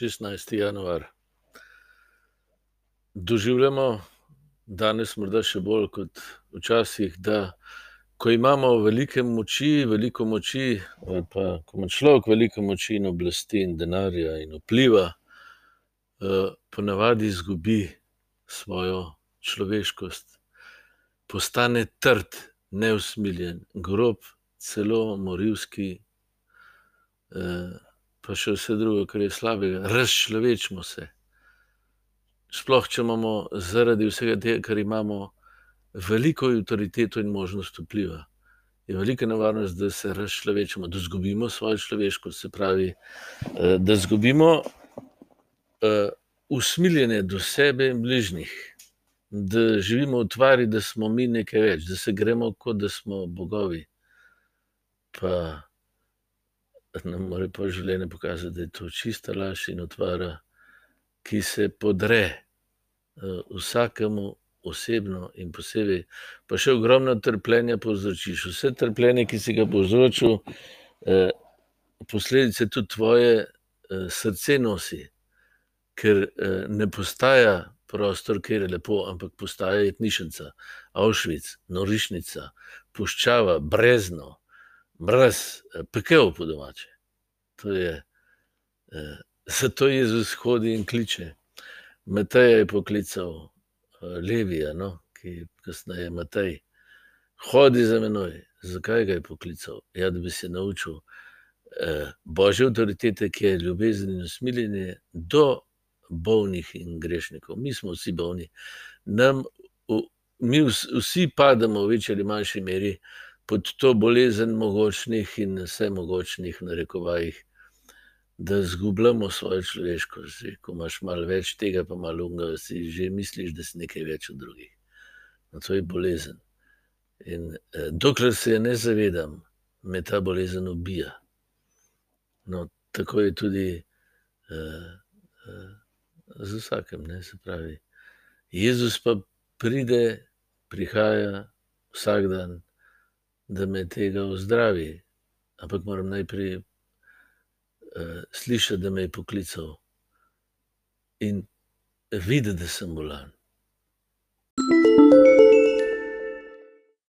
16. januar. Doživljamo danes, morda še bolj kot včasih, da ko imamo velike moči, veliko moči, ali pa ko ima človek veliko moči in oblasti in denarja in vpliva, ponavadi izgubi svojo človeškost. Postane trd, neusmiljen, grob, celo morilski, pa še vse drugo, kar je slabega. Razčlovečimo se. Sploh če imamo zaradi vsega tega, kar imamo, veliko avtoriteto in možnost vpliva, je velika nevarnost, da se razčlovečimo, da izgubimo svojo človeškost, se pravi, da izgubimo, usmiljenje do sebe in bližnjih. Da živimo v utvari, da smo mi nekaj več, da se gremo, kot da smo bogovi. Pa nam mora pol življenje pokazati, da je to čista laž in utvara, ki se podre, vsakemu osebno in posebej pa še ogromno trpljenja povzročiš. Vse trpljenje, ki si ga povzročil, posledice tudi tvoje, srce nosi. Ker, ne postaja prostor, kjer je lepo, ampak postaja jetnišnica, Auschwitz, norišnica, puščava, brezno, mraz, pekel po domače. To je, zato Jezus hodi in kliče. Mateja je poklical, Levija, no, ki je kasneje Matej. Hodi za menoj. Zakaj ga je poklical? Ja, da bi se naučil, božje avtoritete, ki je ljubezen in usmiljenje do bolnih in grešnikov. Mi smo vsi bolni. Nam mi vsi pademo v večji ali manjši meri pod to bolezen mogočnih in vsemogočnih, v narekovajih, da izgubljamo svojo človeškost. Zdaj, ko imaš malo več tega pa malo onega, si že misliš, da si nekaj več od drugih. No, to je bolezen. In, dokler se je ne zavedam, me ta bolezen ubija. No, tako je tudi, z vsakim, ne, se pravi. Jezus pa pride, prihaja vsak dan, da me tega ozdravi. Ampak moram najprej, slišati, da me je poklical. In videti, da sem bolan.